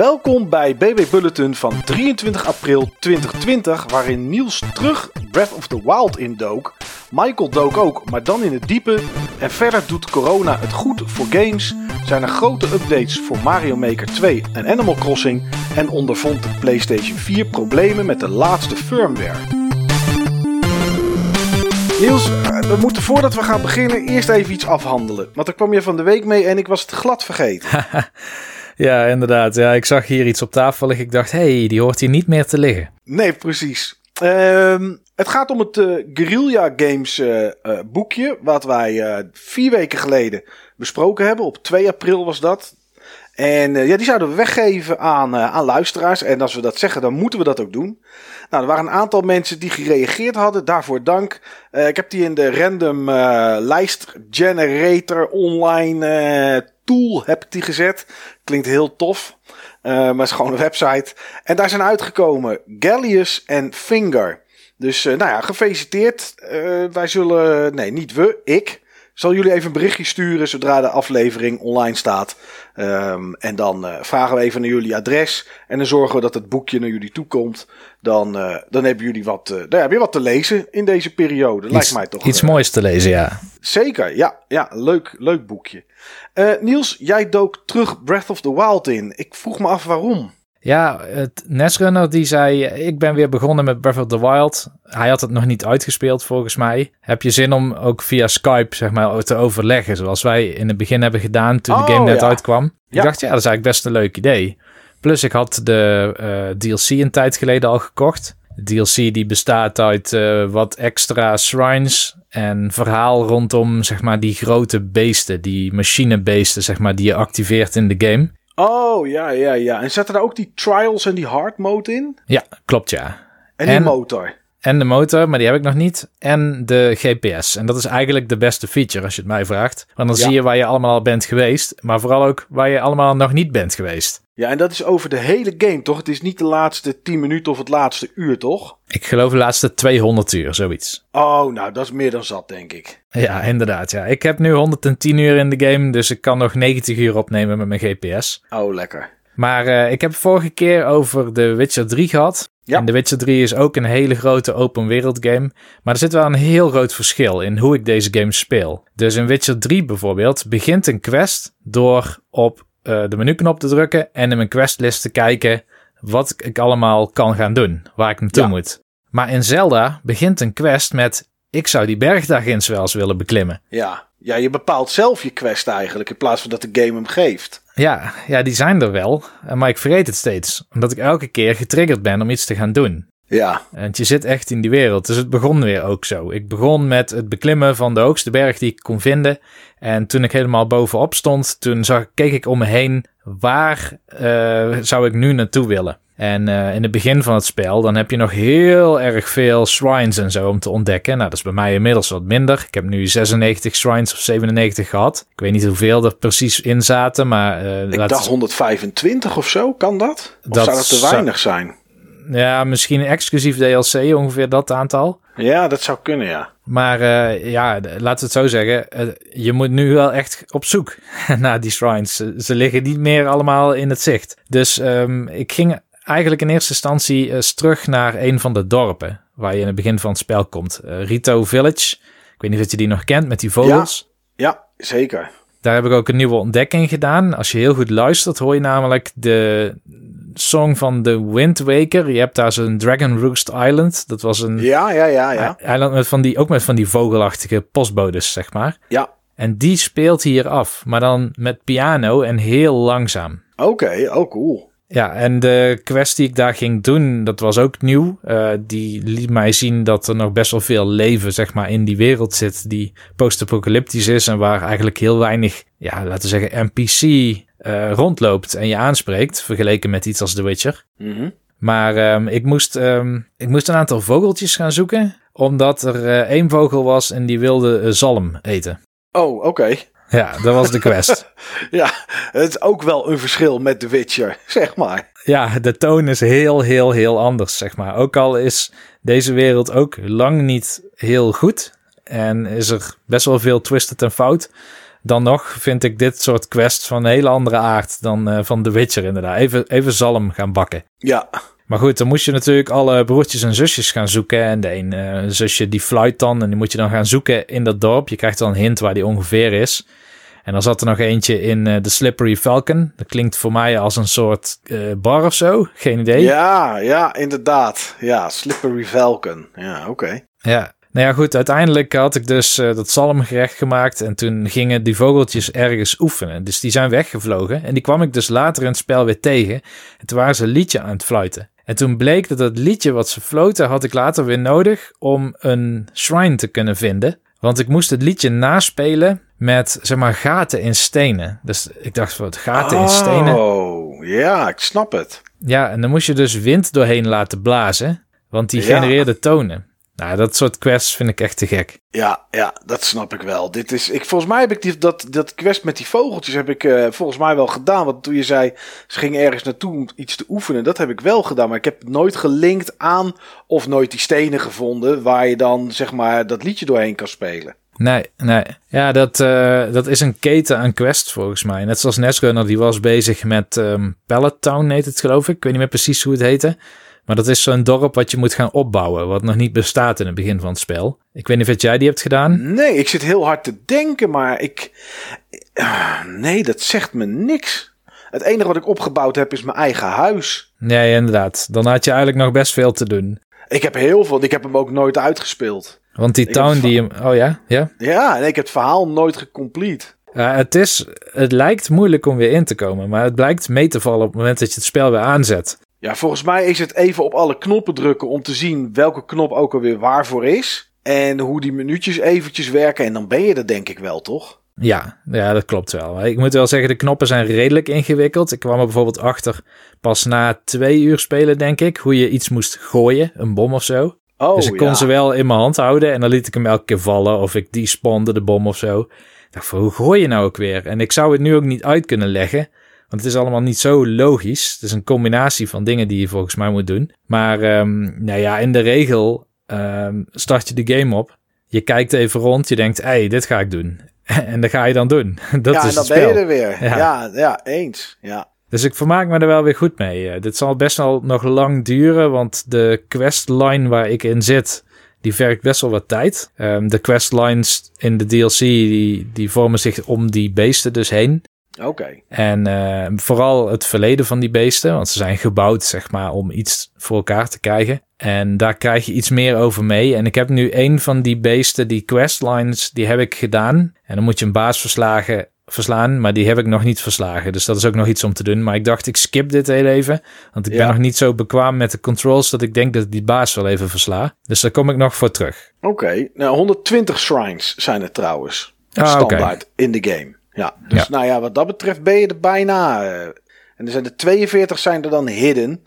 Welkom bij BB Bulletin van 23 april 2020, waarin Niels terug Breath of the Wild indook. Michael dook ook, maar dan in het diepe. En verder doet corona het goed voor games. Zijn er grote updates voor Mario Maker 2 en Animal Crossing. En ondervond de PlayStation 4 problemen met de laatste firmware. Niels, we moeten voordat we gaan beginnen eerst even iets afhandelen. Want er kwam je van de week mee en ik was het glad vergeten. Ja, inderdaad. Ja, ik zag hier iets op tafel liggen. Ik dacht, hé, hey, die hoort hier niet meer te liggen. Nee, precies. Ehm, het gaat om het uh, Guerrilla Games uh, uh, boekje, wat wij vier weken geleden besproken hebben. Op 2 april was dat. En ja, die zouden we weggeven aan, aan luisteraars. En als we dat zeggen, dan moeten we dat ook doen. Nou, er waren een aantal mensen die gereageerd hadden. Daarvoor dank. ik heb die in de random lijst generator online tool heb die gezet. Klinkt heel tof. Uh, maar het is gewoon een website. En daar zijn uitgekomen Gallius en Finger. Dus uh, nou ja, gefeliciteerd. Uh, wij zullen, nee niet we, ik zal jullie even een berichtje sturen zodra de aflevering online staat. Um, en dan uh, vragen we even naar jullie adres. En dan zorgen we dat het boekje naar jullie toe komt. Dan, uh, dan hebben jullie wat, uh, dan heb je wat te lezen in deze periode. Iets, Lijkt mij toch. Iets moois te lezen, ja. Zeker, ja. ja leuk, leuk boekje. Niels, jij dook terug Breath of the Wild in. Ik vroeg me af waarom. Ja, het Nesrunner die zei, ik ben weer begonnen met Breath of the Wild. Hij had het nog niet uitgespeeld volgens mij. Heb je zin om ook via Skype zeg maar te overleggen, zoals wij in het begin hebben gedaan toen oh, de game net ja. uitkwam. Ja. Ik dacht, ja, dat is eigenlijk best een leuk idee. Plus ik had de uh, DLC een tijd geleden al gekocht. De DLC die bestaat uit uh, wat extra shrines en verhaal rondom zeg maar die grote beesten, die machinebeesten zeg maar die je activeert in de game. Oh, ja, ja, ja. En zaten daar ook die trials en die hard mode in? Ja, klopt ja. En die motor? En de motor, maar die heb ik nog niet. En de GPS. En dat is eigenlijk de beste feature als je het mij vraagt. Want dan Ja. zie je waar je allemaal al bent geweest. Maar vooral ook waar je allemaal nog niet bent geweest. Ja, en dat is over de hele game, toch? Het is niet de laatste 10 minuten of het laatste uur, toch? Ik geloof de laatste 200 uur, zoiets. Oh, nou, dat is meer dan zat, denk ik. Ja, inderdaad. Ja. Ik heb nu 110 uur in de game, dus ik kan nog 90 uur opnemen met mijn GPS. Oh, lekker. Maar uh, ik heb het vorige keer over The Witcher 3 gehad. Ja. En The Witcher 3 is ook een hele grote open wereld game. Maar er zit wel een heel groot verschil in hoe ik deze game speel. Dus in Witcher 3 bijvoorbeeld begint een quest door op uh, de menuknop te drukken en in mijn questlist te kijken wat ik allemaal kan gaan doen, waar ik naartoe Ja. moet. Maar in Zelda begint een quest met ik zou die berg daar ginds wel eens willen beklimmen. Ja. Ja, je bepaalt zelf je quest eigenlijk, in plaats van dat de game hem geeft. Ja, ja, die zijn er wel, eh, maar ik vergeet het steeds. Omdat ik elke keer getriggerd ben om iets te gaan doen. Ja, Want je zit echt in die wereld. Dus het begon weer ook zo. Ik begon met het beklimmen van de hoogste berg die ik kon vinden. En toen ik helemaal bovenop stond, toen zag, keek ik om me heen. Waar uh, zou ik nu naartoe willen? En uh, in het begin van het spel, dan heb je nog heel erg veel shrines en zo om te ontdekken. Nou, dat is bij mij inmiddels wat minder. Ik heb nu 96 shrines of 97 gehad. Ik weet niet hoeveel er precies in zaten, maar... Uh, ik dacht 125 of zo, kan dat? Of Dat zou dat te zou- weinig zijn? Ja, misschien exclusief DLC, ongeveer dat aantal. Ja, dat zou kunnen, ja. Maar uh, ja, laten we het zo zeggen. Uh, je moet nu wel echt op zoek naar die shrines. Ze, ze, liggen niet meer allemaal in het zicht. Dus um, ik ging eigenlijk in eerste instantie eens terug naar een van de dorpen. Waar je in het begin van het spel komt. Uh, Rito Village. Ik weet niet of je die nog kent met die vogels. Ja, zeker. Daar heb ik ook een nieuwe ontdekking gedaan. Als je heel goed luistert, hoor je namelijk de song van de Wind Waker. Je hebt daar zo'n Dragon Roost Island. Dat was een Ja, ja, ja, ja. eiland met van die, ook met van die vogelachtige postbodes, zeg maar. Ja, En die speelt hier af, maar dan met piano en heel langzaam. oké. Oh, cool. Ja, en de quest die ik daar ging doen, dat was ook nieuw. Uh, die liet mij zien dat er nog best wel veel leven, zeg maar, in die wereld zit die post-apocalyptisch is en waar eigenlijk heel weinig, ja, laten we zeggen, NPC uh, rondloopt en je aanspreekt, vergeleken met iets als The Witcher. Mhm. Maar um, ik, moest, um, ik moest een aantal vogeltjes gaan zoeken, omdat er uh, één vogel was en die wilde zalm eten. Oh, oké. Ja, dat was de quest. Ja, het is ook wel een verschil met The Witcher, zeg maar. ja, de toon is heel, heel, heel anders, zeg maar. Ook al is deze wereld ook lang niet heel goed en is er best wel veel twisted en fout. dan nog vind ik dit soort quests van een hele andere aard dan van The Witcher inderdaad. Even, even zalm gaan bakken. Ja. Maar goed, dan moest je natuurlijk alle broertjes en zusjes gaan zoeken. En de een zusje die fluit dan en die moet je dan gaan zoeken in dat dorp. Je krijgt dan een hint waar die ongeveer is. En dan zat er nog eentje in de Slippery Falcon. Dat klinkt voor mij als een soort bar of zo. Geen idee. Ja, ja, inderdaad. Ja, Slippery Falcon. Ja, oké. Ja, nou ja, goed. Uiteindelijk had ik dus uh, dat zalmgerecht gemaakt. En toen gingen die vogeltjes ergens oefenen. Dus die zijn weggevlogen. En die kwam ik dus later in het spel weer tegen. En toen waren ze een liedje aan het fluiten. En toen bleek dat het liedje wat ze floten, had ik later weer nodig om een shrine te kunnen vinden. Want ik moest het liedje naspelen met, zeg maar, gaten in stenen. Dus ik dacht, wat gaten in stenen? Oh, ja, ik snap het. Ja, en dan moest je dus wind doorheen laten blazen. Want die genereerde tonen. Nou, dat soort quests vind ik echt te gek. Ja, ja, dat snap ik wel. Dit is, ik, volgens mij heb ik die, dat, dat quest met die vogeltjes heb ik uh, volgens mij wel gedaan. Want toen je zei, ze gingen ergens naartoe om iets te oefenen, dat heb ik wel gedaan. Maar ik heb nooit gelinkt aan of nooit die stenen gevonden waar je dan zeg maar dat liedje doorheen kan spelen. Nee, nee. Ja, dat, uh, dat is een keten aan quests volgens mij. Net zoals Nesgunner, die was bezig met um, Pallet Town, heet het geloof ik. Ik weet niet meer precies hoe het heette. Maar dat is zo'n dorp wat je moet gaan opbouwen, wat nog niet bestaat in het begin van het spel. Ik weet niet of jij die hebt gedaan. Nee, ik zit heel hard te denken, maar ik. Nee, dat zegt me niks. Het enige wat ik opgebouwd heb is mijn eigen huis. Nee, inderdaad. Dan had je eigenlijk nog best veel te doen. Ik heb heel veel. Ik heb hem ook nooit uitgespeeld. Want die town die hem. Oh ja? Ja, ja nee, ik heb het verhaal nooit gecomplete. Ja, het, is, het lijkt moeilijk om weer in te komen, maar het blijkt mee te vallen op het moment dat je het spel weer aanzet. Ja, volgens mij is het even op alle knoppen drukken om te zien welke knop ook alweer waarvoor is. En hoe die minuutjes eventjes werken. En dan ben je er denk ik wel, toch? Ja, ja, dat klopt wel. Ik moet wel zeggen, de knoppen zijn redelijk ingewikkeld. Ik kwam er bijvoorbeeld achter pas na twee uur spelen, denk ik, hoe je iets moest gooien, een bom of zo. Oh, dus ik kon ze wel in mijn hand houden en dan liet ik hem elke keer vallen of ik die spande de bom of zo. Ik dacht van, hoe gooi je nou ook weer? En ik zou het nu ook niet uit kunnen leggen. Want het is allemaal niet zo logisch. Het is een combinatie van dingen die je volgens mij moet doen. Maar um, nou ja, in de regel um, start je de game op. Je kijkt even rond. Je denkt, hé, hey, dit ga ik doen. en dat ga je dan doen. dat ja, is en dan ben je er weer. Ja. ja, eens. Ja. Dus ik vermaak me er wel weer goed mee. Uh, dit zal best wel nog lang duren, want de questline waar ik in zit, die vergt best wel wat tijd. Um, de questlines in de DLC, die, die vormen zich om die beesten dus heen. Oké. En uh, vooral het verleden van die beesten, want ze zijn gebouwd zeg maar om iets voor elkaar te krijgen. En daar krijg je iets meer over mee. En ik heb nu een van die beesten, die questlines, die heb ik gedaan. En dan moet je een baas verslagen, verslaan, maar die heb ik nog niet verslagen. Dus dat is ook nog iets om te doen. Maar ik dacht, ik skip dit heel even, want ik ben nog niet zo bekwaam met de controls dat ik denk dat ik die baas wel even versla. Dus daar kom ik nog voor terug. Oké, nou 120 shrines zijn er trouwens. Ah, standaard in de game. Ja, dus nou ja, wat dat betreft ben je er bijna. Eh, en er zijn er 42 zijn er dan hidden.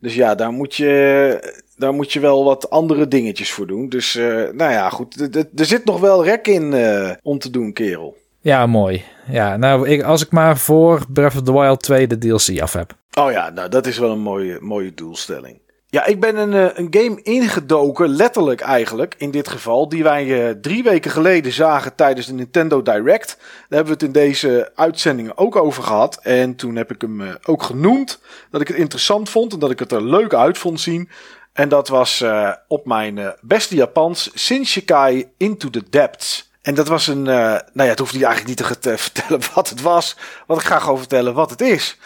Dus ja, daar moet je, daar moet je wel wat andere dingetjes voor doen. Dus uh, nou ja, goed. Er zit nog wel rek in uh, om te doen, kerel. Ja, mooi. Ja, nou, ik, als ik maar voor Breath of the Wild 2 de DLC af heb. Oh ja, nou, dat is wel een mooie, mooie doelstelling. Ja, ik ben een, eh, een game ingedoken, letterlijk eigenlijk, in dit geval, die wij uh, drie weken geleden zagen tijdens de Nintendo Direct. Daar hebben we het in deze uitzendingen ook over gehad. En toen heb ik hem uh, ook genoemd, dat ik het interessant vond en dat ik het er leuk uit vond zien. En dat was op mijn beste Japans, Shinshikai Into the Depths. En dat was een, nou ja, het hoeft niet eigenlijk niet te vertellen wat het was, want ik ga gewoon vertellen wat het is.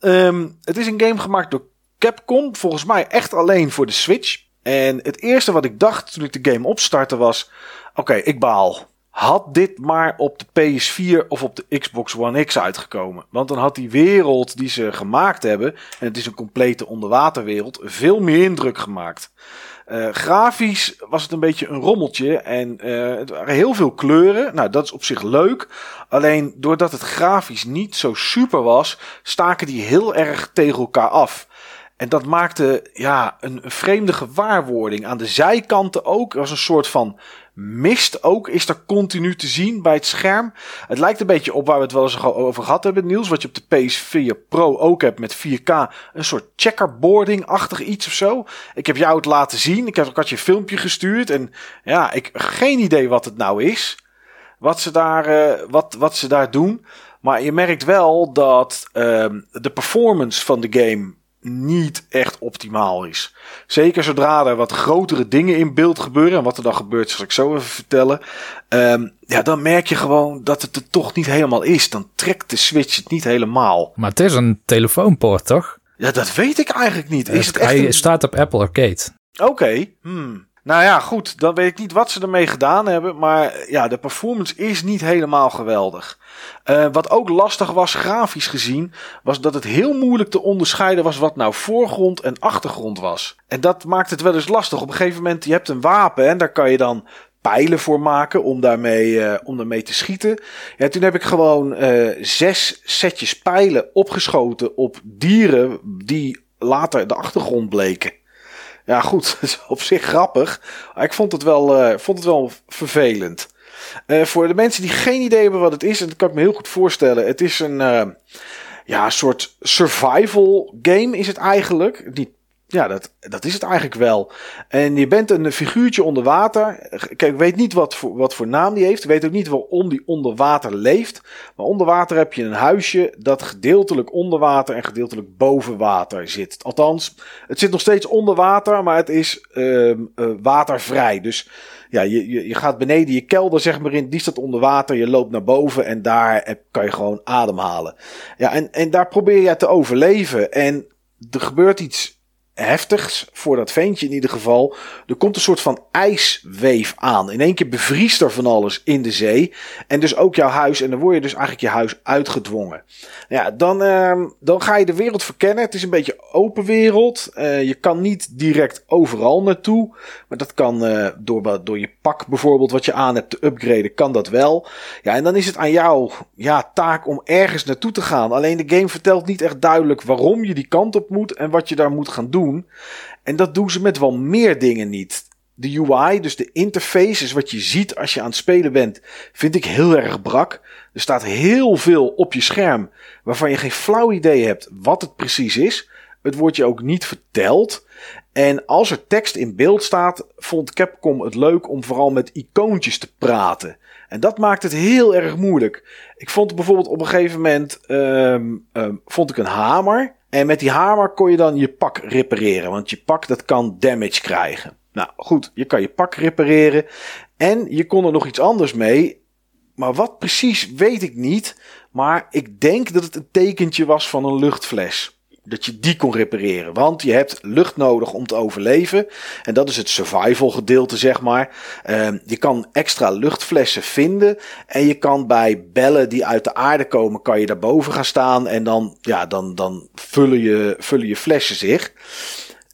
Um, het is een game gemaakt door Capcom, volgens mij echt alleen voor de Switch. En het eerste wat ik dacht toen ik de game opstartte was: oké, ik baal. Had dit maar op de PS4 of op de Xbox One X uitgekomen. Want dan had die wereld die ze gemaakt hebben, en het is een complete onderwaterwereld, veel meer indruk gemaakt. Uh, grafisch was het een beetje een rommeltje en uh, het waren heel veel kleuren. Nou, dat is op zich leuk. Alleen doordat het grafisch niet zo super was, staken die heel erg tegen elkaar af. En dat maakte ja, een, vreemde gewaarwording. Aan de zijkanten ook. Er was een soort van mist ook. Is er continu te zien bij het scherm. Het lijkt een beetje op waar we het wel eens over gehad hebben, Niels. Wat je op de PS4 Pro ook hebt met 4K. Een soort checkerboarding-achtig iets of zo. Ik heb jou het laten zien. Ik, heb, ik had je een filmpje gestuurd. En ja, ik geen idee wat het nou is. wat ze daar, uh, wat, wat ze daar doen. Maar je merkt wel dat ehm, de performance van de game niet echt optimaal is. Zeker zodra er wat grotere dingen in beeld gebeuren. En wat er dan gebeurt, zal ik zo even vertellen. Um, ja, dan merk je gewoon dat het er toch niet helemaal is. Dan trekt de Switch het niet helemaal. Maar het is een telefoonpoort, toch? Ja, dat weet ik eigenlijk niet. Is het, echt Hij staat op Apple Arcade. Oké. Hmm. Nou ja, goed. Dan weet ik niet wat ze ermee gedaan hebben. Maar ja, de performance is niet helemaal geweldig. Uh, wat ook lastig was, grafisch gezien, was dat het heel moeilijk te onderscheiden was wat nou voorgrond en achtergrond was. En dat maakt het wel eens lastig. Op een gegeven moment, je hebt een wapen en daar kan je dan pijlen voor maken om daarmee, uh, om daarmee te schieten. Ja, toen heb ik gewoon uh, zes setjes pijlen opgeschoten op dieren die later de achtergrond bleken. Ja, goed, dat is op zich grappig. Maar ik vond het wel, uh, vond het wel vervelend. Uh, voor de mensen die geen idee hebben wat het is, en dat kan ik me heel goed voorstellen. Het is een uh, ja, soort survival game is het eigenlijk. Niet ja, dat, dat is het eigenlijk wel. En je bent een figuurtje onder water. Kijk, ik weet niet wat voor, wat voor naam die heeft. Ik weet ook niet waarom die onder water leeft. Maar onder water heb je een huisje dat gedeeltelijk onder water en gedeeltelijk boven water zit. Althans, het zit nog steeds onder water, maar het is uh, uh, watervrij. Dus ja, je, je, je gaat beneden je kelder, zeg maar, in. Die staat onder water. Je loopt naar boven en daar kan je gewoon ademhalen. Ja, en, en daar probeer je te overleven. En er gebeurt iets heftigs voor dat ventje in ieder geval. Er komt een soort van ijsweef aan. In één keer bevriest er van alles in de zee. En dus ook jouw huis. En dan word je dus eigenlijk je huis uitgedwongen. Ja, dan, uh, dan ga je de wereld verkennen. Het is een beetje open wereld. Uh, je kan niet direct overal naartoe. Maar dat kan uh, door, door je pak bijvoorbeeld wat je aan hebt te upgraden. Kan dat wel. Ja, en dan is het aan jou ja, taak om ergens naartoe te gaan. Alleen de game vertelt niet echt duidelijk waarom je die kant op moet. En wat je daar moet gaan doen. En dat doen ze met wel meer dingen niet. De UI, dus de interface, is wat je ziet als je aan het spelen bent, vind ik heel erg brak. Er staat heel veel op je scherm waarvan je geen flauw idee hebt wat het precies is. Het wordt je ook niet verteld. En als er tekst in beeld staat, vond Capcom het leuk om vooral met icoontjes te praten. En dat maakt het heel erg moeilijk. Ik vond bijvoorbeeld op een gegeven moment um, um, vond ik een hamer. En met die hamer kon je dan je pak repareren. Want je pak dat kan damage krijgen. Nou goed, je kan je pak repareren. En je kon er nog iets anders mee. Maar wat precies weet ik niet. Maar ik denk dat het een tekentje was van een luchtfles dat je die kon repareren. Want je hebt lucht nodig om te overleven. En dat is het survival gedeelte, zeg maar. Uh, je kan extra luchtflessen vinden. En je kan bij bellen die uit de aarde komen, kan je daarboven gaan staan. En dan, ja, dan, dan vullen, je, vullen je flessen zich.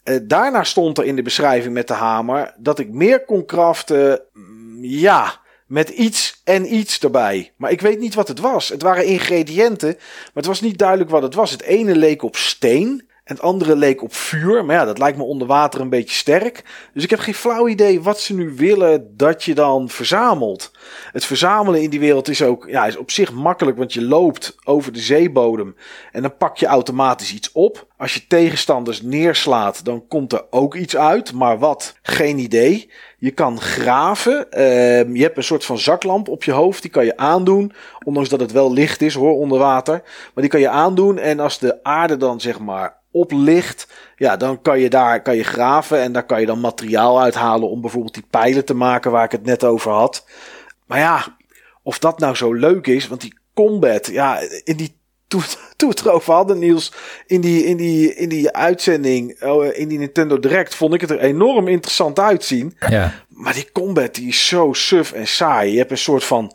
Uh, daarna stond er in de beschrijving met de hamer dat ik meer kon craften. Mm, ja, met iets en iets erbij. Maar ik weet niet wat het was. Het waren ingrediënten, maar het was niet duidelijk wat het was. Het ene leek op steen. En het andere leek op vuur. Maar ja, dat lijkt me onder water een beetje sterk. Dus ik heb geen flauw idee wat ze nu willen dat je dan verzamelt. Het verzamelen in die wereld is ook ja, is op zich makkelijk. Want je loopt over de zeebodem. En dan pak je automatisch iets op. Als je tegenstanders neerslaat, dan komt er ook iets uit. Maar wat? Geen idee. Je kan graven. Uh, je hebt een soort van zaklamp op je hoofd. Die kan je aandoen. Ondanks dat het wel licht is hoor, onder water. Maar die kan je aandoen. En als de aarde dan zeg maar oplicht. Ja, dan kan je daar kan je graven. En daar kan je dan materiaal uithalen. Om bijvoorbeeld die pijlen te maken waar ik het net over had. Maar ja, of dat nou zo leuk is. Want die combat. Ja, in die toen, toen we het erover hadden, Niels, in die, in die, in die uitzending, oh, in die Nintendo Direct, vond ik het er enorm interessant uitzien. Ja. Maar die combat, die is zo suf en saai. Je hebt een soort van,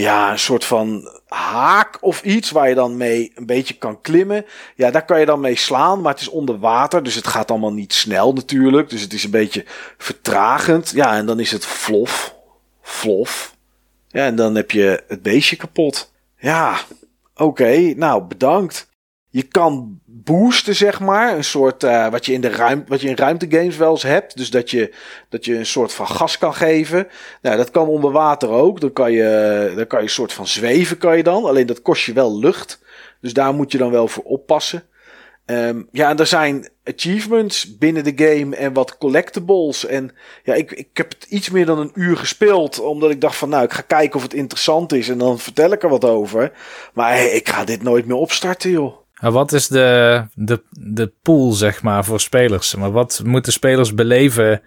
ja, een soort van haak of iets waar je dan mee een beetje kan klimmen. Ja, daar kan je dan mee slaan, maar het is onder water, dus het gaat allemaal niet snel natuurlijk. Dus het is een beetje vertragend. Ja, en dan is het flof, flof. Ja, en dan heb je het beestje kapot. Ja, Oké, nou bedankt. Je kan boosten, zeg maar. Een soort uh, wat je in de ruimte, wat je in ruimtegames wel eens hebt. Dus dat je, dat je een soort van gas kan geven. Nou, dat kan onder water ook. Dan kan je, dan kan je een soort van zweven, kan je dan. Alleen dat kost je wel lucht. Dus daar moet je dan wel voor oppassen. Ehm, ja, er zijn achievements binnen de game en wat collectibles. En ja, ik, ik heb het iets meer dan een uur gespeeld. Omdat ik dacht van, nou, ik ga kijken of het interessant is. En dan vertel ik er wat over. Maar ik ga dit nooit meer opstarten, joh. Maar wat is de, de, de pool, zeg maar, voor spelers? Maar wat moeten spelers beleven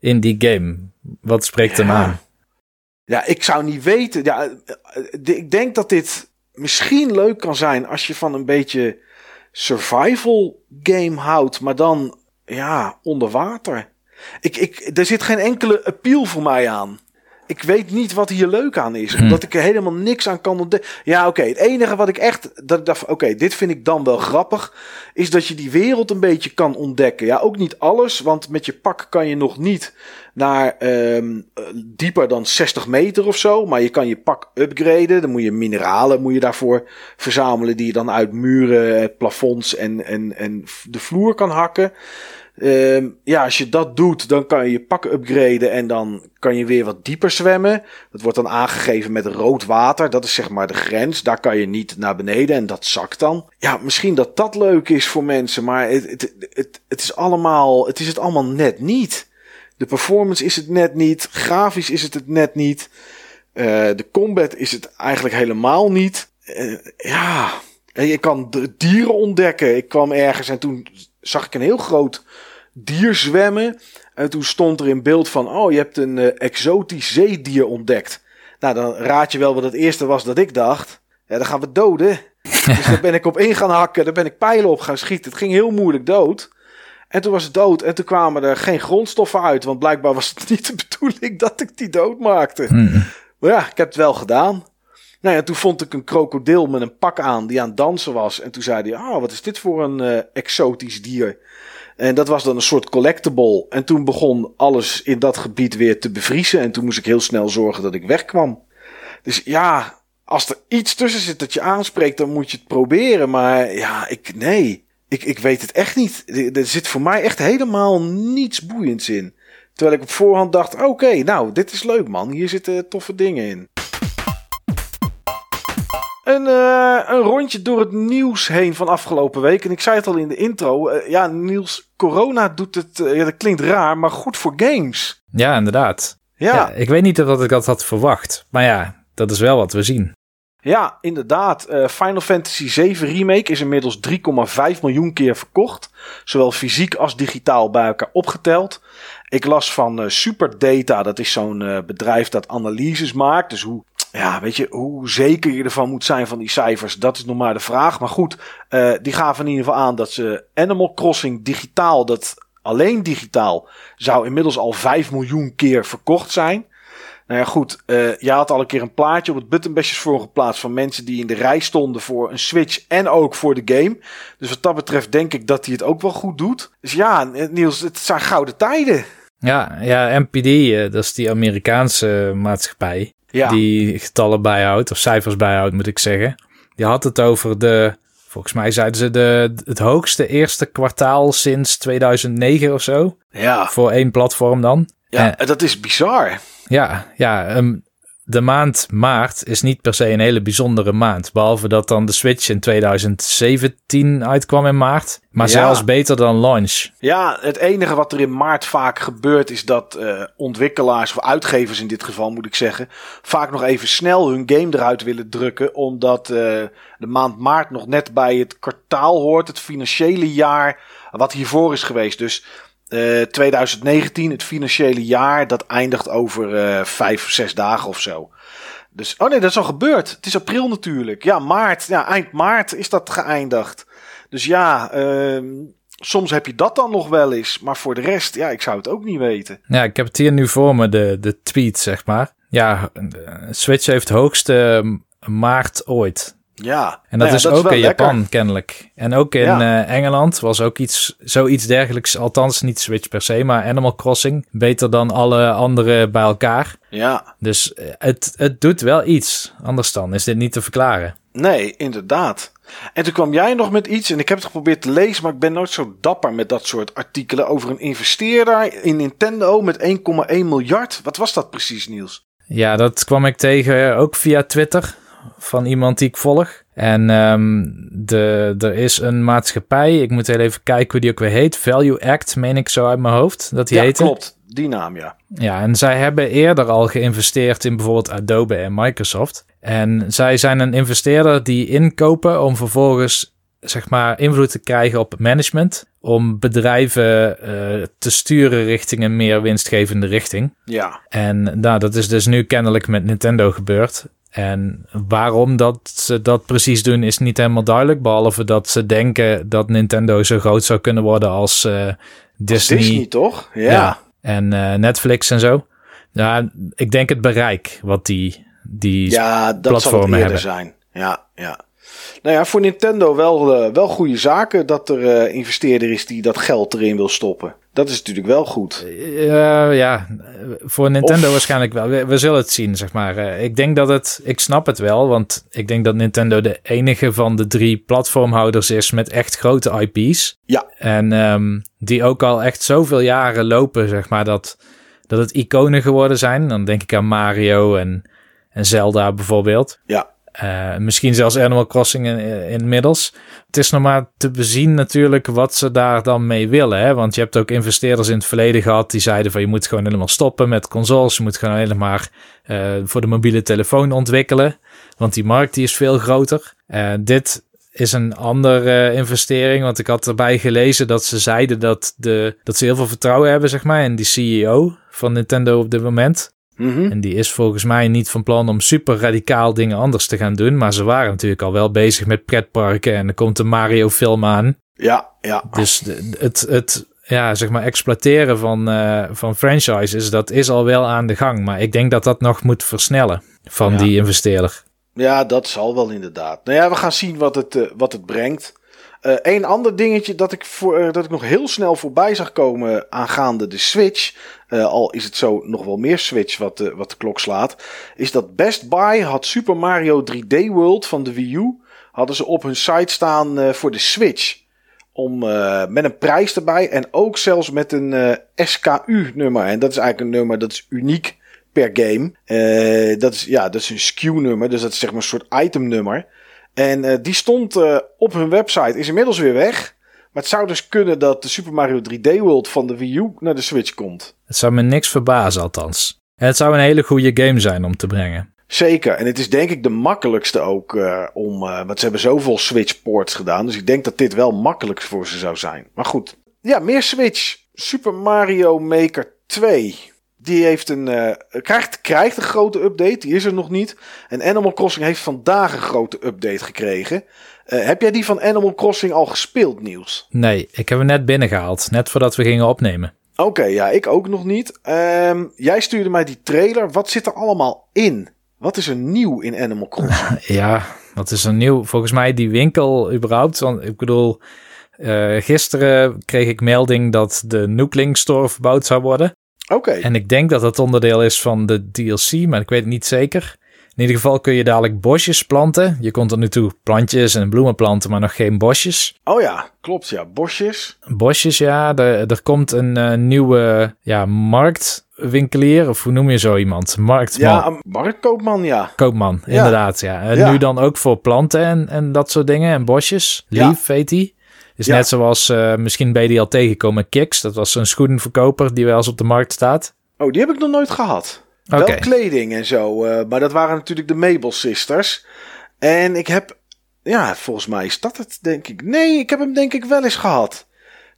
in die game? Wat spreekt hem aan? Ja, ik zou niet weten. Ja, ik denk dat dit misschien leuk kan zijn als je van een beetje survival game houdt, maar dan ja, onder water. Ik, ik, er zit geen enkele appeal voor mij aan. Ik weet niet wat hier leuk aan is. Hm. Omdat ik er helemaal niks aan kan ontdekken. Ja, oké. het enige wat ik echt. Dat ik dacht, oké, dit vind ik dan wel grappig. Is dat je die wereld een beetje kan ontdekken. Ja, ook niet alles. Want met je pak kan je nog niet naar um, dieper dan 60 meter of zo. Maar je kan je pak upgraden. Dan moet je mineralen moet je daarvoor verzamelen. Die je dan uit muren, plafonds en, en, en de vloer kan hakken. Um, ja, als je dat doet, dan kan je je pak upgraden en dan kan je weer wat dieper zwemmen. Dat wordt dan aangegeven met rood water. Dat is zeg maar de grens. Daar kan je niet naar beneden en dat zakt dan. Ja, misschien dat dat leuk is voor mensen, maar het, het, het, is allemaal, het is het allemaal net niet. De performance is het net niet. Grafisch is het het net niet. Uh, de combat is het eigenlijk helemaal niet. Uh, ja, je kan dieren ontdekken. Ik kwam ergens en toen zag ik een heel groot dier zwemmen. En toen stond er in beeld van: Oh, je hebt een uh, exotisch zeedier ontdekt. Nou, dan raad je wel wat het eerste was dat ik dacht. Ja, dan gaan we doden. dus daar ben ik op in gaan hakken. Daar ben ik pijlen op gaan schieten. Het ging heel moeilijk dood. En toen was het dood. En toen kwamen er geen grondstoffen uit. Want blijkbaar was het niet de bedoeling dat ik die dood maakte. Hmm. Maar ja, ik heb het wel gedaan. Nou ja, toen vond ik een krokodil met een pak aan die aan het dansen was. En toen zei hij, ah, wat is dit voor een uh, exotisch dier? En dat was dan een soort collectible. En toen begon alles in dat gebied weer te bevriezen. En toen moest ik heel snel zorgen dat ik wegkwam. Dus ja, als er iets tussen zit dat je aanspreekt, dan moet je het proberen. Maar ja, ik, nee, ik, ik weet het echt niet. Er zit voor mij echt helemaal niets boeiends in. Terwijl ik op voorhand dacht, oké, nou, dit is leuk man. Hier zitten toffe dingen in. Een, uh, een rondje door het nieuws heen van afgelopen week. En ik zei het al in de intro. Uh, ja, Niels, corona doet het. Uh, ja, dat klinkt raar, maar goed voor games. Ja, inderdaad. Ja. ja. ik weet niet of ik dat had verwacht. Maar ja, dat is wel wat we zien. Ja, inderdaad. Final Fantasy VII Remake is inmiddels 3,5 miljoen keer verkocht. Zowel fysiek als digitaal bij elkaar opgeteld. Ik las van Superdata, dat is zo'n bedrijf dat analyses maakt. Dus hoe ja, weet je, hoe zeker je ervan moet zijn van die cijfers, dat is nog maar de vraag. Maar goed, uh, die gaven in ieder geval aan dat ze Animal Crossing digitaal, dat alleen digitaal, zou inmiddels al 5 miljoen keer verkocht zijn. Nou ja, goed, uh, je had al een keer een plaatje op het Buttonbashers voor geplaatst van mensen die in de rij stonden voor een Switch en ook voor de game. Dus wat dat betreft denk ik dat hij het ook wel goed doet. Dus ja, Niels, het zijn gouden tijden. Ja, ja, MPD, dat is die Amerikaanse maatschappij ja. die getallen bijhoudt, of cijfers bijhoudt moet ik zeggen. Die had het over de, volgens mij zeiden ze de, het hoogste eerste kwartaal sinds 2009 of zo. Ja. Voor één platform dan. Ja, en, dat is bizar. Ja, ja um, de maand maart is niet per se een hele bijzondere maand. Behalve dat dan de Switch in 2017 uitkwam in maart. Maar zelfs beter dan launch. Ja, het enige wat er in maart vaak gebeurt is dat uh, ontwikkelaars of uitgevers in dit geval moet ik zeggen. Vaak nog even snel hun game eruit willen drukken. Omdat uh, de maand maart nog net bij het kwartaal hoort. Het financiële jaar wat hiervoor is geweest. Dus 2019, eh, het financiële jaar, dat eindigt over uh, vijf zes dagen of zo. Dus, oh nee, dat is al gebeurd. Het is april natuurlijk. Ja, maart. Ja, eind maart is dat geëindigd. Dus ja, uh, soms heb je dat dan nog wel eens. Maar voor de rest, ja, ik zou het ook niet weten. Ja, ik heb het hier nu voor me, de, de tweet, zeg maar. Ja, Switch heeft hoogste maart ooit. Ja. En dat nou is ook in Japan kennelijk. En ook in ja. uh, Engeland was ook iets, zoiets dergelijks. Althans niet Switch per se, maar Animal Crossing. Beter dan alle andere bij elkaar. Ja. Dus uh, het, het doet wel iets. Anders dan is dit niet te verklaren. Nee, inderdaad. En toen kwam jij nog met iets, en ik heb het geprobeerd te lezen, maar ik ben nooit zo dapper met dat soort artikelen over een investeerder in Nintendo met 1,1 miljard. Wat was dat precies, Niels? Ja, dat kwam ik tegen ook via Twitter van iemand die ik volg. En um, de, er is een maatschappij, ik moet heel even kijken hoe die ook weer heet. Value Act, meen ik zo uit mijn hoofd, dat die ja, klopt. Die naam, ja. Ja, en zij hebben eerder al geïnvesteerd in bijvoorbeeld Adobe en Microsoft. En zij zijn een investeerder die inkopen om vervolgens zeg maar invloed te krijgen op management. Om bedrijven uh, te sturen richting een meer winstgevende richting. Ja. En nou, dat is dus nu kennelijk met Nintendo gebeurd. En waarom dat ze dat precies doen is niet helemaal duidelijk. Behalve dat ze denken dat Nintendo zo groot zou kunnen worden als uh, Disney. Als Disney toch? Ja. ja. En uh, Netflix en zo. Ja, ik denk het bereik wat die, die ja, dat platformen zal het hebben. zijn. Ja, ja. Nou ja, voor Nintendo wel, uh, wel goede zaken dat er investeerder is die dat geld erin wil stoppen. Dat is natuurlijk wel goed. Uh, ja, voor Nintendo of... waarschijnlijk wel. We, we, zullen het zien, zeg maar. ik denk dat het, ik snap het wel, want ik denk dat Nintendo de enige van de drie platformhouders is met echt grote IP's. Ja. En um, die ook al echt zoveel jaren lopen, zeg maar, dat, dat het iconen geworden zijn. Dan denk ik aan Mario en, en Zelda bijvoorbeeld. Ja. Uh, misschien zelfs Animal Crossing in, inmiddels. Het is nog maar te bezien natuurlijk wat ze daar dan mee willen. Hè? Want je hebt ook investeerders in het verleden gehad die zeiden van je moet gewoon helemaal stoppen met consoles. Je moet gewoon helemaal uh, voor de mobiele telefoon ontwikkelen. Want die markt die is veel groter. Uh, dit is een andere investering. Want ik had erbij gelezen dat ze zeiden dat, de, dat ze heel veel vertrouwen hebben zeg maar, in die CEO van Nintendo op dit moment. Mm -hmm. En die is volgens mij niet van plan om super radicaal dingen anders te gaan doen. Maar ze waren natuurlijk al wel bezig met pretparken. En er komt een Mario film aan. Ja, ja. Dus de, het, het ja, zeg maar exploiteren van, uh, van franchises, dat is al wel aan de gang. Maar ik denk dat dat nog moet versnellen van Ja. die investeerder. Ja, dat zal wel inderdaad. Nou ja, we gaan zien wat het, uh, wat het brengt. Een ander dingetje dat ik, voor, uh, dat ik nog heel snel voorbij zag komen aangaande de Switch. Uh, al is het zo nog wel meer Switch wat wat de klok slaat. Is dat Best Buy had Super Mario 3D World van de Wii U. Hadden ze op hun site staan voor de Switch. Om, met een prijs erbij. En ook zelfs met een SKU-nummer. En dat is eigenlijk een nummer dat is uniek per game. dat, is, ja, dat is een SKU-nummer. Dus dat is zeg maar een soort itemnummer. En uh, die stond uh, op hun website, is inmiddels weer weg. Maar het zou dus kunnen dat de Super Mario 3D World van de Wii U naar de Switch komt. Het zou me niks verbazen althans. En het zou een hele goede game zijn om te brengen. Zeker, en het is denk ik de makkelijkste ook uh, om... want ze hebben zoveel Switch ports gedaan. Dus ik denk dat dit wel makkelijk voor ze zou zijn. Maar goed, ja, meer Switch. Super Mario Maker 2. Die heeft een, uh, krijgt, krijgt een grote update, die is er nog niet. En Animal Crossing heeft vandaag een grote update gekregen. Uh, heb jij die van Animal Crossing al gespeeld, Niels? Nee, ik heb hem net binnengehaald, net voordat we gingen opnemen. Oké, okay, ja, ik ook nog niet. Um, jij stuurde mij die trailer. Wat zit er allemaal in? Wat is er nieuw in Animal Crossing? ja, wat is er nieuw? Volgens mij die winkel überhaupt. Want ik bedoel, uh, gisteren kreeg ik melding dat de Nookling Store verbouwd zou worden. Oké. Okay. En ik denk dat het onderdeel is van de DLC, maar ik weet het niet zeker. In ieder geval kun je dadelijk bosjes planten. Je kon tot nu toe plantjes en bloemen planten, maar nog geen bosjes. Oh ja, klopt ja. Bosjes. Bosjes, ja. Er, er komt een uh, nieuwe ja, marktwinkelier, of hoe noem je zo iemand? Marktman. Ja, marktkoopman, ja. Koopman, ja. inderdaad, ja. En ja. nu dan ook voor planten en, en dat soort dingen en bosjes. Lief, ja. weet hij. Is ja. net zoals, uh, misschien ben je die al tegengekomen, Kicks. Dat was een schoenenverkoper die wel eens op de markt staat. Oh, die heb ik nog nooit gehad. Okay. Wel kleding en zo. Uh, maar dat waren natuurlijk de Mabel Sisters. En ik heb, ja, volgens mij is dat het, denk ik. Nee, ik heb hem denk ik wel eens gehad.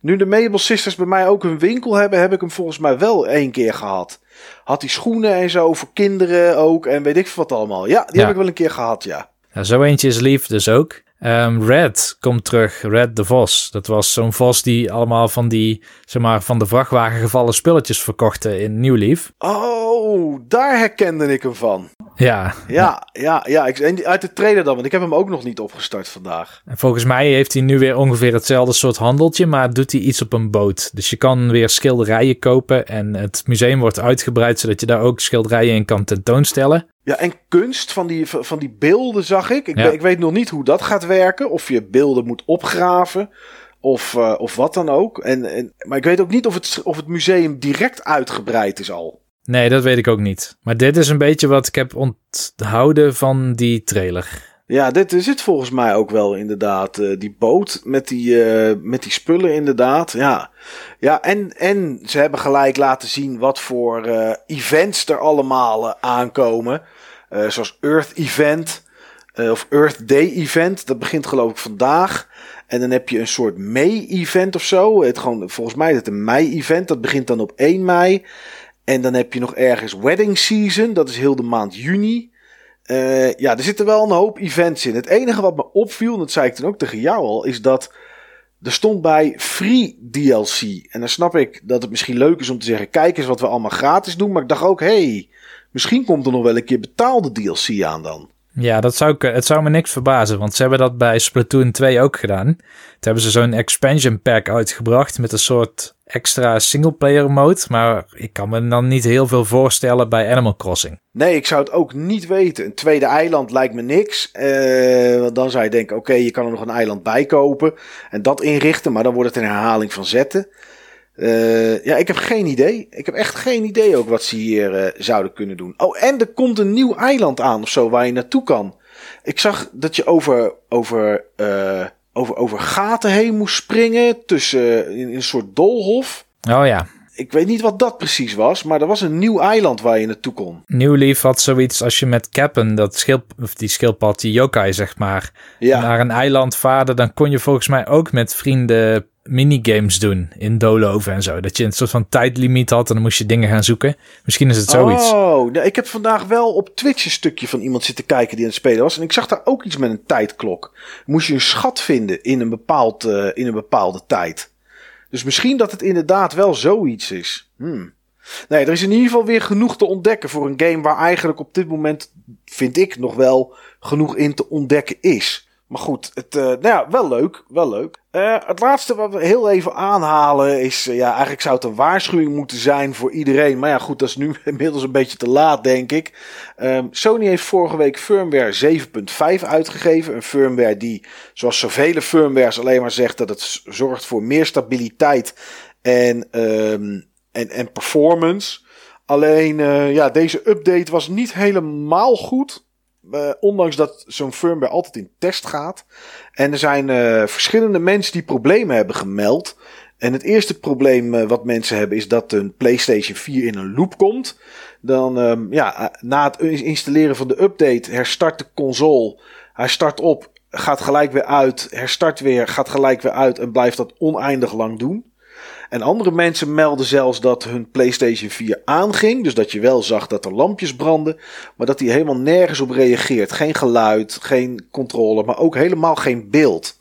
Nu de Mabel Sisters bij mij ook hun winkel hebben, heb ik hem volgens mij wel één keer gehad. Had die schoenen en zo voor kinderen ook en weet ik veel wat allemaal. Ja, die Ja. heb ik wel een keer gehad, ja. Ja, zo eentje is lief dus ook. Ehm, Red komt terug, Red de Vos. Dat was zo'n vos die allemaal van die, zeg maar, van de vrachtwagen gevallen spulletjes verkochten in Nieuw Lief. Oh, daar herkende ik hem van. Ja, Ja, ja, ja. Ik, uit de trailer dan, want ik heb hem ook nog niet opgestart vandaag. en volgens mij heeft hij nu weer ongeveer hetzelfde soort handeltje, maar doet hij iets op een boot. Dus je kan weer schilderijen kopen en het museum wordt uitgebreid zodat je daar ook schilderijen in kan tentoonstellen. Ja, en kunst van die, van die beelden zag ik. Ik, Ja. ik weet nog niet hoe dat gaat werken. Of je beelden moet opgraven. Of, eh, of wat dan ook. En, en, maar ik weet ook niet of het, of het museum direct uitgebreid is al. Nee, dat weet ik ook niet. Maar dit is een beetje wat ik heb onthouden van die trailer. Ja, dit is het volgens mij ook wel inderdaad. Uh, die boot met die, uh, met die spullen inderdaad. Ja, ja en, en ze hebben gelijk laten zien wat voor uh, events er allemaal aankomen. zoals Earth Event of Earth Day Event. Dat begint geloof ik vandaag. En dan heb je een soort May-event of zo. Het gewoon, volgens mij is het een mei-event. Dat begint dan op 1 mei. En dan heb je nog ergens Wedding Season. Dat is heel de maand juni. Uh, ja, er zitten wel een hoop events in. Het enige wat me opviel, en dat zei ik toen ook tegen jou al, is dat er stond bij free DLC. En dan snap ik dat het misschien leuk is om te zeggen: kijk eens wat we allemaal gratis doen. Maar ik dacht ook: hey, misschien komt er nog wel een keer betaalde DLC aan dan. Ja, dat zou, het zou me niks verbazen, want ze hebben dat bij Splatoon 2 ook gedaan. Toen hebben ze zo'n expansion pack uitgebracht met een soort extra singleplayer mode. Maar ik kan me dan niet heel veel voorstellen bij Animal Crossing. Nee, ik zou het ook niet weten. Een tweede eiland lijkt me niks. Uh, dan zou je denken, oké, je kan er nog een eiland bij kopen en dat inrichten. Maar dan wordt het een herhaling van zetten. Uh, ja, ik heb geen idee. Ik heb echt geen idee ook wat ze hier uh, zouden kunnen doen. Oh, en er komt een nieuw eiland aan of zo waar je naartoe kan. Ik zag dat je over, over, uh, over, over gaten heen moest springen tussen in, een soort dolhof. Oh ja. Ik weet niet wat dat precies was, maar er was een nieuw eiland waar je naartoe kon. Nieuw Leaf had zoiets als je met Cappen, dat schilp, of die schildpad, die yokai zeg maar, ja. naar een eiland vaarde, dan kon je volgens mij ook met vrienden minigames doen in Doloven en zo. Dat je een soort van tijdlimiet had en dan moest je dingen gaan zoeken. Misschien is het zoiets. Oh, nou, ik heb vandaag wel op Twitch een stukje van iemand zitten kijken die aan het spelen was. En ik zag daar ook iets met een tijdklok. Moest je een schat vinden in een, bepaald, uh, in een bepaalde tijd. Dus misschien dat het inderdaad wel zoiets is. Hmm. Nee, er is in ieder geval weer genoeg te ontdekken voor een game waar eigenlijk op dit moment, vind ik, nog wel genoeg in te ontdekken is. Maar goed, het, uh, nou ja, wel leuk. Wel leuk. Uh, het laatste wat we heel even aanhalen is... Uh, ja, eigenlijk zou het een waarschuwing moeten zijn voor iedereen. Maar ja, goed, dat is nu inmiddels een beetje te laat, denk ik. Um, Sony heeft vorige week firmware 7.5 uitgegeven. Een firmware die, zoals zoveel firmwares, alleen maar zegt... dat het zorgt voor meer stabiliteit en, um, en, en performance. Alleen, ja, deze update was niet helemaal goed... Uh, ondanks dat zo'n firmware altijd in test gaat. En er zijn uh, verschillende mensen die problemen hebben gemeld. En het eerste probleem uh, wat mensen hebben is dat een PlayStation 4 in een loop komt. Dan, um, ja, na het installeren van de update herstart de console. Hij start op, gaat gelijk weer uit, herstart weer, gaat gelijk weer uit en blijft dat oneindig lang doen. En andere mensen melden zelfs dat hun PlayStation 4 aanging. Dus dat je wel zag dat er lampjes branden. Maar dat hij helemaal nergens op reageert. Geen geluid, geen controle, maar ook helemaal geen beeld.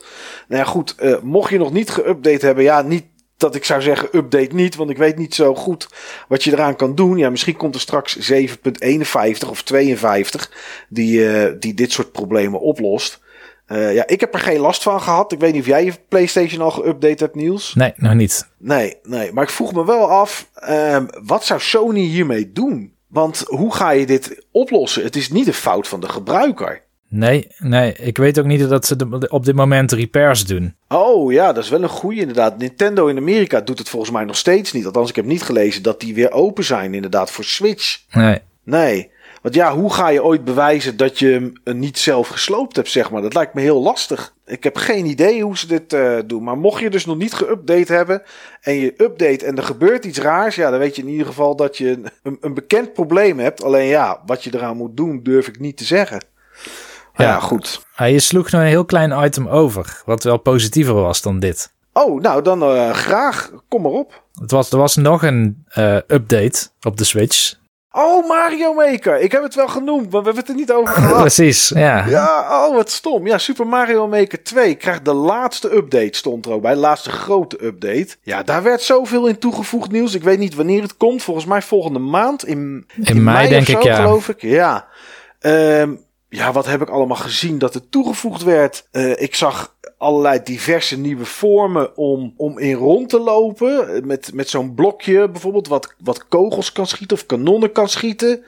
Nou ja, goed. Uh, mocht je nog niet geüpdate hebben, ja, niet dat ik zou zeggen update niet, want ik weet niet zo goed wat je eraan kan doen. Ja, misschien komt er straks 7.51 of 52 die, uh, die dit soort problemen oplost. Uh, ja, ik heb er geen last van gehad. Ik weet niet of jij je PlayStation al geüpdate hebt, Niels. Nee, nog niet. Nee, nee. Maar ik vroeg me wel af, uh, wat zou Sony hiermee doen? Want hoe ga je dit oplossen? Het is niet een fout van de gebruiker. Nee, nee. Ik weet ook niet dat ze op dit moment repairs doen. Oh ja, dat is wel een goede inderdaad. Nintendo in Amerika doet het volgens mij nog steeds niet. Althans, ik heb niet gelezen dat die weer open zijn inderdaad voor Switch. Nee. Nee. Want ja, hoe ga je ooit bewijzen dat je hem niet zelf gesloopt hebt, zeg maar? Dat lijkt me heel lastig. Ik heb geen idee hoe ze dit uh, doen. Maar mocht je dus nog niet geüpdate hebben en je update en er gebeurt iets raars, ja, dan weet je in ieder geval dat je een, een bekend probleem hebt. Alleen ja, wat je eraan moet doen, durf ik niet te zeggen. Ja, ja goed. je sloeg nog een heel klein item over, wat wel positiever was dan dit. Oh, nou dan uh, graag. Kom maar op. Het was, er was nog een uh, update op de Switch. Oh, Mario Maker. Ik heb het wel genoemd, maar we hebben het er niet over gehad. Precies, ja. Ja, oh, wat stom. Ja, Super Mario Maker 2 krijgt de laatste update, stond er ook bij. De laatste grote update. Ja, daar werd zoveel in toegevoegd nieuws. Ik weet niet wanneer het komt. Volgens mij volgende maand. In, in, mei, denk ik, ja. geloof ik. Ja. Um, ja, wat heb ik allemaal gezien dat er toegevoegd werd? Uh, ik zag allerlei diverse nieuwe vormen om, om in rond te lopen. Met, met zo'n blokje bijvoorbeeld, wat, wat kogels kan schieten of kanonnen kan schieten.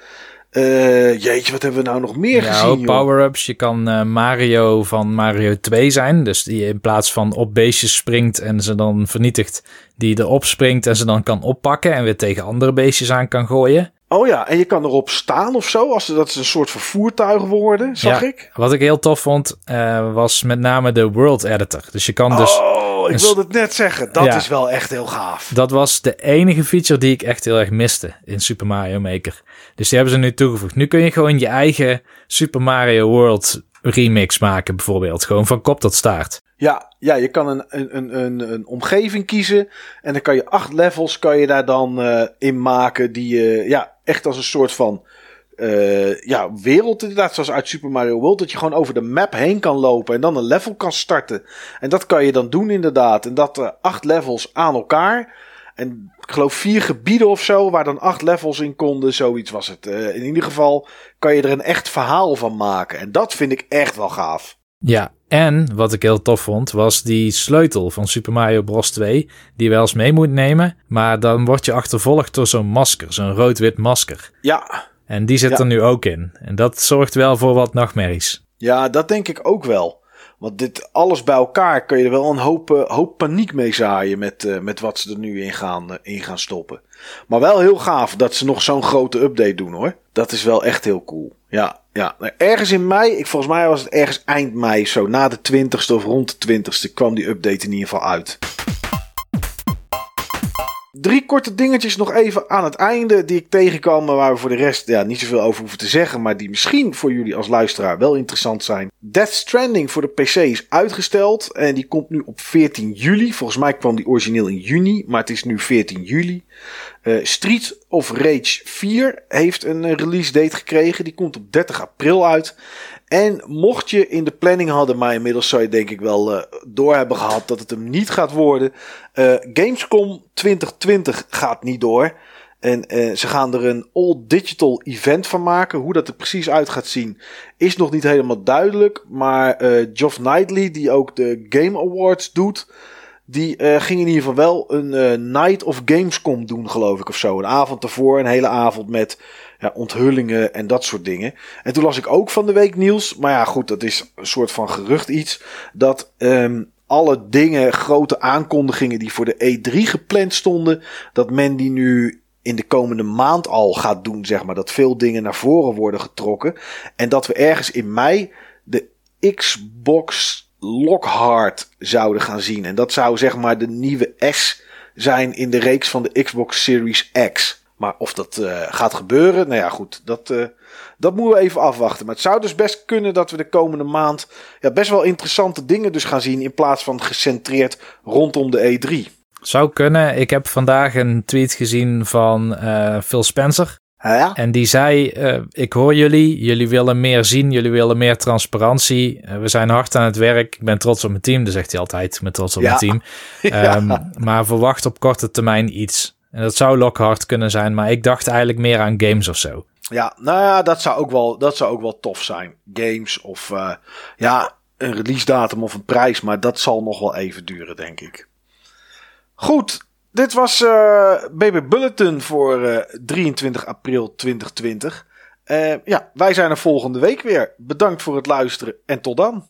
Uh, jeetje, wat hebben we nou nog meer nou, gezien? Power-ups. Je kan uh, Mario van Mario 2 zijn. Dus die in plaats van op beestjes springt en ze dan vernietigt, die erop springt en ze dan kan oppakken en weer tegen andere beestjes aan kan gooien. Oh ja, en je kan erop staan of zo. Als, dat is een soort van voertuig worden, zag Ja, ik. Wat ik heel tof vond, eh, was met name de World Editor. Dus je kan dus... oh, ik wilde het net zeggen. Dat Ja. is wel echt heel gaaf. Dat was de enige feature die ik echt heel erg miste in Super Mario Maker. Dus die hebben ze nu toegevoegd. Nu kun je gewoon je eigen Super Mario World remix maken, bijvoorbeeld. Gewoon van kop tot staart. Ja, ja je kan een, een, een, een, omgeving kiezen. En dan kan je acht levels kan je daar dan eh, in maken. Die je ja, echt als een soort van eh, ja, wereld inderdaad. Zoals uit Super Mario World. Dat je gewoon over de map heen kan lopen. En dan een level kan starten. En dat kan je dan doen inderdaad. En dat eh, acht levels aan elkaar. En ik geloof vier gebieden of zo. Waar dan acht levels in konden. Zoiets was het. In ieder geval kan je er een echt verhaal van maken. En dat vind ik echt wel gaaf. Ja, en wat ik heel tof vond, was die sleutel van Super Mario Bros. 2. Die je wel eens mee moet nemen. Maar dan word je achtervolgd door zo'n masker. Zo'n rood-wit masker. Ja, En die zit Ja. er nu ook in. En dat zorgt wel voor wat nachtmerries. Ja, dat denk ik ook wel. Want dit alles bij elkaar kun je er wel een hoop, eh, hoop paniek mee zaaien met, eh, met wat ze er nu in gaan, eh, in gaan stoppen. Maar wel heel gaaf dat ze nog zo'n grote update doen hoor. Dat is wel echt heel cool. Ja, ja. Nou, Ergens in mei, ik, volgens mij was het ergens eind mei, zo na de 20ste of rond de 20ste kwam die update in ieder geval uit. Drie korte dingetjes nog even aan het einde die ik tegenkwam, waar we voor de rest ja, niet zoveel over hoeven te zeggen, maar die misschien voor jullie als luisteraar wel interessant zijn. Death Stranding voor de PC is uitgesteld en die komt nu op 14 juli. Volgens mij kwam die origineel in juni, maar het is nu 14 juli. Eh, Street of Rage 4 heeft een eh, release date gekregen. Die komt op 30 april uit. En mocht je in de planning hadden, maar inmiddels zou je denk ik wel eh, door hebben gehad dat het hem niet gaat worden. Eh, Gamescom 2020 gaat niet door. En eh, ze gaan er een all-digital event van maken. Hoe dat er precies uit gaat zien, is nog niet helemaal duidelijk. Maar Geoff Knightley, die ook de Game Awards doet, die ging in ieder geval wel een Night of Gamescom doen, geloof ik, of zo. Een avond ervoor, een hele avond met ja, onthullingen en dat soort dingen. En toen las ik ook van de week nieuws, maar ja, goed, dat is een soort van gerucht iets, dat ehm, alle dingen, grote aankondigingen die voor de E3 gepland stonden, dat men die nu in de komende maand al gaat doen, zeg maar. Dat veel dingen naar voren worden getrokken. En dat we ergens in mei de Xbox Lockhart zouden gaan zien. En dat zou zeg maar de nieuwe S zijn in de reeks van de Xbox Series X. Maar of dat eh, gaat gebeuren, nou ja goed, dat, eh, dat moeten we even afwachten. Maar het zou dus best kunnen dat we de komende maand ja, best wel interessante dingen dus gaan zien... in plaats van gecentreerd rondom de E E3. Zou kunnen. Ik heb vandaag een tweet gezien van eh, Phil Spencer. Ja? En die zei: Ik hoor jullie, jullie willen meer zien, jullie willen meer transparantie. We zijn hard aan het werk. Ik ben trots op mijn team, dat zegt hij altijd. Ik ben trots op Ja. mijn team. Ehm, Maar verwacht op korte termijn iets. En dat zou Lockhart kunnen zijn, maar ik dacht eigenlijk meer aan games of zo. Ja, nou ja, dat zou ook wel, dat zou ook wel tof zijn. Games of uh, ja, een release datum of een prijs. Maar dat zal nog wel even duren, denk ik. Goed, dit was uh, BB Bulletin voor uh, 23 april 2020. Uh, ja, wij zijn er volgende week weer. Bedankt voor het luisteren en tot dan.